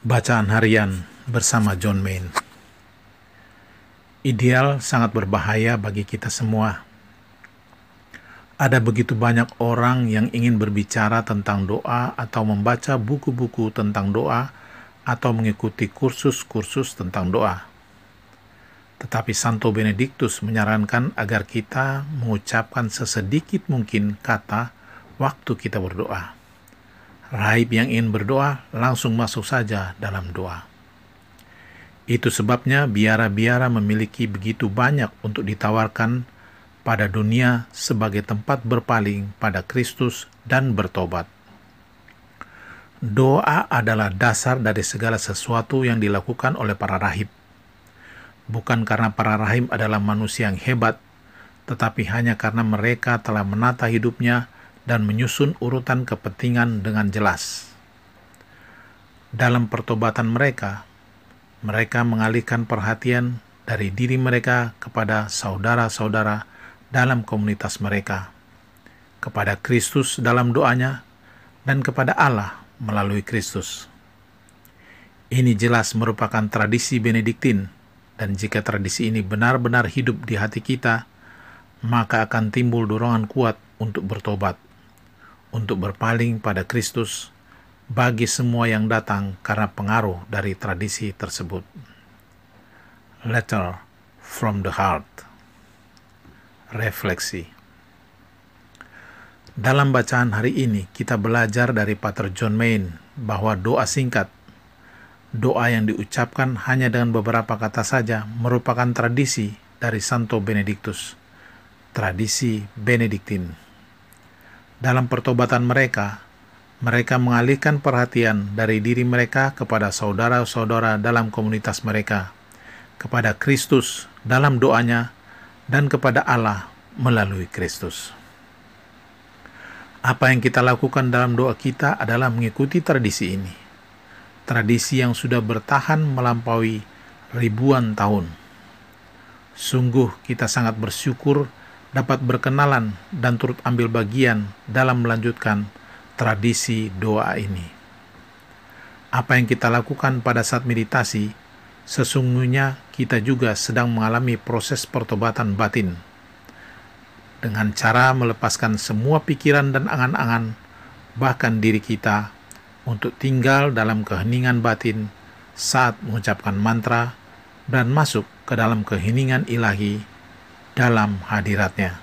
Bacaan Harian bersama John Main Ideal sangat berbahaya bagi kita semua. Ada begitu banyak orang yang ingin berbicara tentang doa atau membaca buku-buku tentang doa atau mengikuti kursus-kursus tentang doa. Tetapi Santo Benediktus menyarankan agar kita mengucapkan sesedikit mungkin kata waktu kita berdoa Raib yang ingin berdoa langsung masuk saja dalam doa. Itu sebabnya biara-biara memiliki begitu banyak untuk ditawarkan pada dunia sebagai tempat berpaling pada Kristus dan bertobat. Doa adalah dasar dari segala sesuatu yang dilakukan oleh para rahib. Bukan karena para rahib adalah manusia yang hebat, tetapi hanya karena mereka telah menata hidupnya dan menyusun urutan kepentingan dengan jelas. Dalam pertobatan mereka, mereka mengalihkan perhatian dari diri mereka kepada saudara-saudara dalam komunitas mereka, kepada Kristus dalam doanya, dan kepada Allah melalui Kristus. Ini jelas merupakan tradisi Benediktin, dan jika tradisi ini benar-benar hidup di hati kita, maka akan timbul dorongan kuat untuk bertobat untuk berpaling pada Kristus bagi semua yang datang karena pengaruh dari tradisi tersebut. Letter from the Heart Refleksi Dalam bacaan hari ini, kita belajar dari Pater John Main bahwa doa singkat, doa yang diucapkan hanya dengan beberapa kata saja merupakan tradisi dari Santo Benediktus, tradisi Benediktin. Dalam pertobatan mereka, mereka mengalihkan perhatian dari diri mereka kepada saudara-saudara dalam komunitas mereka, kepada Kristus dalam doanya, dan kepada Allah melalui Kristus. Apa yang kita lakukan dalam doa kita adalah mengikuti tradisi ini. Tradisi yang sudah bertahan melampaui ribuan tahun. Sungguh kita sangat bersyukur dapat berkenalan dan turut ambil bagian dalam melanjutkan tradisi doa ini. Apa yang kita lakukan pada saat meditasi, sesungguhnya kita juga sedang mengalami proses pertobatan batin. Dengan cara melepaskan semua pikiran dan angan-angan, bahkan diri kita, untuk tinggal dalam keheningan batin saat mengucapkan mantra dan masuk ke dalam keheningan ilahi dalam hadiratnya.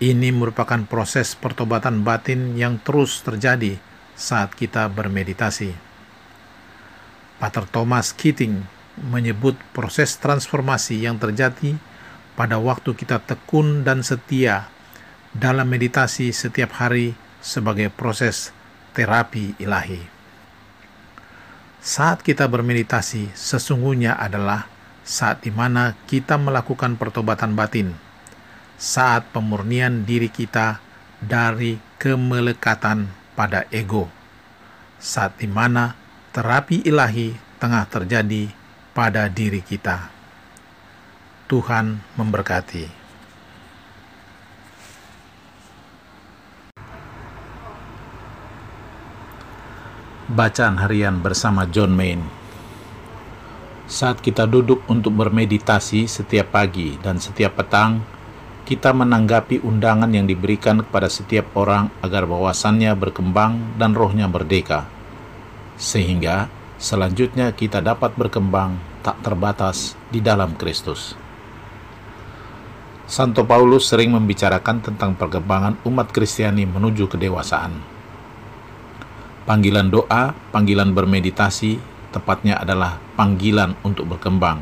Ini merupakan proses pertobatan batin yang terus terjadi saat kita bermeditasi. Pater Thomas Keating menyebut proses transformasi yang terjadi pada waktu kita tekun dan setia dalam meditasi setiap hari sebagai proses terapi ilahi. Saat kita bermeditasi, sesungguhnya adalah saat di mana kita melakukan pertobatan batin, saat pemurnian diri kita dari kemelekatan pada ego, saat di mana terapi ilahi tengah terjadi pada diri kita. Tuhan memberkati. Bacaan harian bersama John Main saat kita duduk untuk bermeditasi setiap pagi dan setiap petang, kita menanggapi undangan yang diberikan kepada setiap orang agar wawasannya berkembang dan rohnya merdeka, sehingga selanjutnya kita dapat berkembang tak terbatas di dalam Kristus. Santo Paulus sering membicarakan tentang perkembangan umat Kristiani menuju kedewasaan. Panggilan doa, panggilan bermeditasi, tepatnya adalah panggilan untuk berkembang,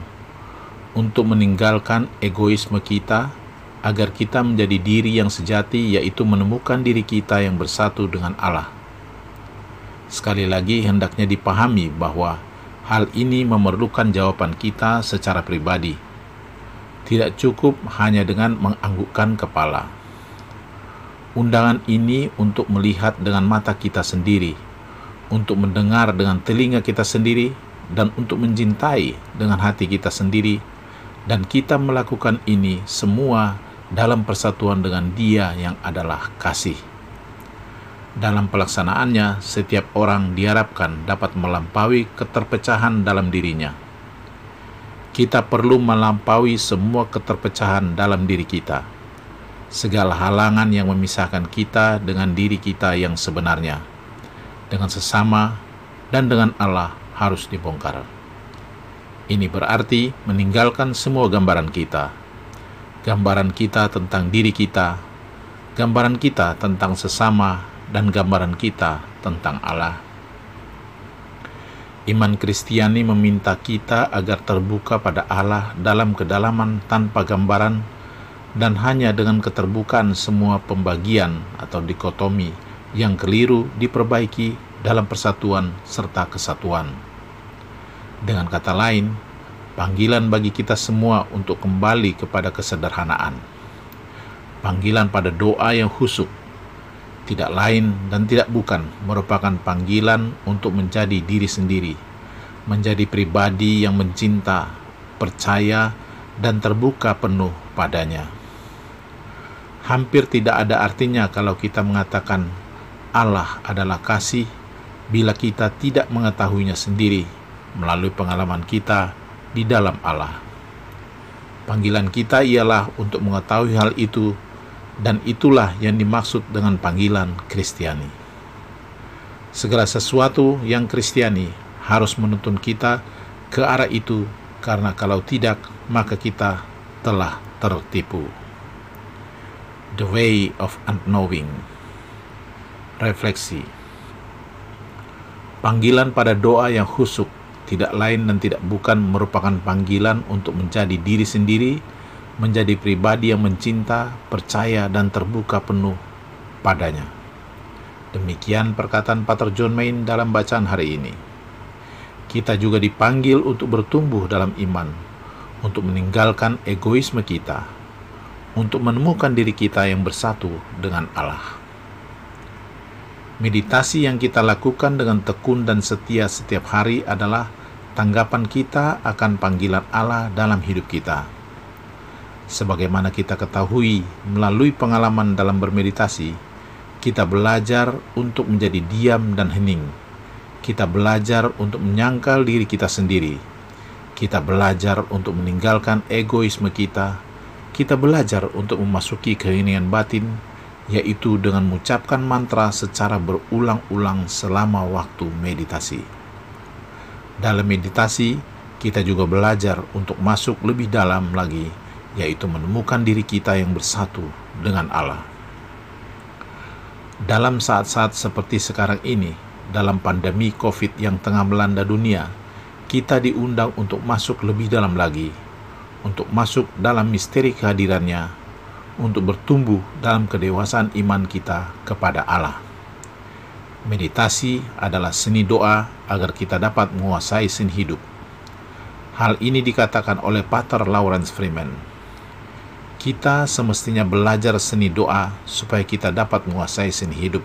untuk meninggalkan egoisme kita agar kita menjadi diri yang sejati, yaitu menemukan diri kita yang bersatu dengan Allah. Sekali lagi, hendaknya dipahami bahwa hal ini memerlukan jawaban kita secara pribadi. Tidak cukup hanya dengan menganggukkan kepala. Undangan ini untuk melihat dengan mata kita sendiri, untuk mendengar dengan telinga kita sendiri dan untuk mencintai dengan hati kita sendiri dan kita melakukan ini semua dalam persatuan dengan Dia yang adalah kasih. Dalam pelaksanaannya, setiap orang diharapkan dapat melampaui keterpecahan dalam dirinya. Kita perlu melampaui semua keterpecahan dalam diri kita. Segala halangan yang memisahkan kita dengan diri kita yang sebenarnya, dengan sesama, dan dengan Allah harus dibongkar. Ini berarti meninggalkan semua gambaran kita, gambaran kita tentang diri kita, gambaran kita tentang sesama, dan gambaran kita tentang Allah. Iman Kristiani meminta kita agar terbuka pada Allah dalam kedalaman tanpa gambaran dan hanya dengan keterbukaan semua pembagian atau dikotomi yang keliru diperbaiki dalam persatuan serta kesatuan. Dengan kata lain, panggilan bagi kita semua untuk kembali kepada kesederhanaan. Panggilan pada doa yang husuk tidak lain dan tidak bukan merupakan panggilan untuk menjadi diri sendiri, menjadi pribadi yang mencinta, percaya, dan terbuka penuh padanya. Hampir tidak ada artinya kalau kita mengatakan Allah adalah kasih bila kita tidak mengetahuinya sendiri melalui pengalaman kita di dalam Allah. Panggilan kita ialah untuk mengetahui hal itu dan itulah yang dimaksud dengan panggilan Kristiani. Segala sesuatu yang Kristiani harus menuntun kita ke arah itu, karena kalau tidak, maka kita telah tertipu. The Way of Unknowing Refleksi Panggilan pada doa yang husuk tidak lain dan tidak bukan merupakan panggilan untuk menjadi diri sendiri, menjadi pribadi yang mencinta, percaya, dan terbuka penuh padanya. Demikian perkataan Pater John Main dalam bacaan hari ini. Kita juga dipanggil untuk bertumbuh dalam iman, untuk meninggalkan egoisme kita, untuk menemukan diri kita yang bersatu dengan Allah. Meditasi yang kita lakukan dengan tekun dan setia setiap hari adalah tanggapan kita akan panggilan Allah dalam hidup kita Sebagaimana kita ketahui melalui pengalaman dalam bermeditasi, kita belajar untuk menjadi diam dan hening. Kita belajar untuk menyangkal diri kita sendiri. Kita belajar untuk meninggalkan egoisme kita. Kita belajar untuk memasuki keheningan batin, yaitu dengan mengucapkan mantra secara berulang-ulang selama waktu meditasi. Dalam meditasi, kita juga belajar untuk masuk lebih dalam lagi yaitu menemukan diri kita yang bersatu dengan Allah. Dalam saat-saat seperti sekarang ini, dalam pandemi COVID yang tengah melanda dunia, kita diundang untuk masuk lebih dalam lagi, untuk masuk dalam misteri kehadirannya, untuk bertumbuh dalam kedewasaan iman kita kepada Allah. Meditasi adalah seni doa agar kita dapat menguasai seni hidup. Hal ini dikatakan oleh Pater Lawrence Freeman kita semestinya belajar seni doa supaya kita dapat menguasai seni hidup.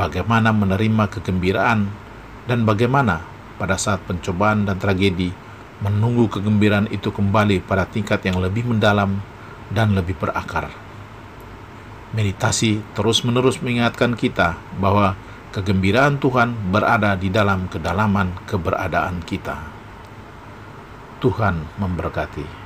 Bagaimana menerima kegembiraan dan bagaimana pada saat pencobaan dan tragedi menunggu kegembiraan itu kembali pada tingkat yang lebih mendalam dan lebih berakar. Meditasi terus-menerus mengingatkan kita bahwa kegembiraan Tuhan berada di dalam kedalaman keberadaan kita. Tuhan memberkati.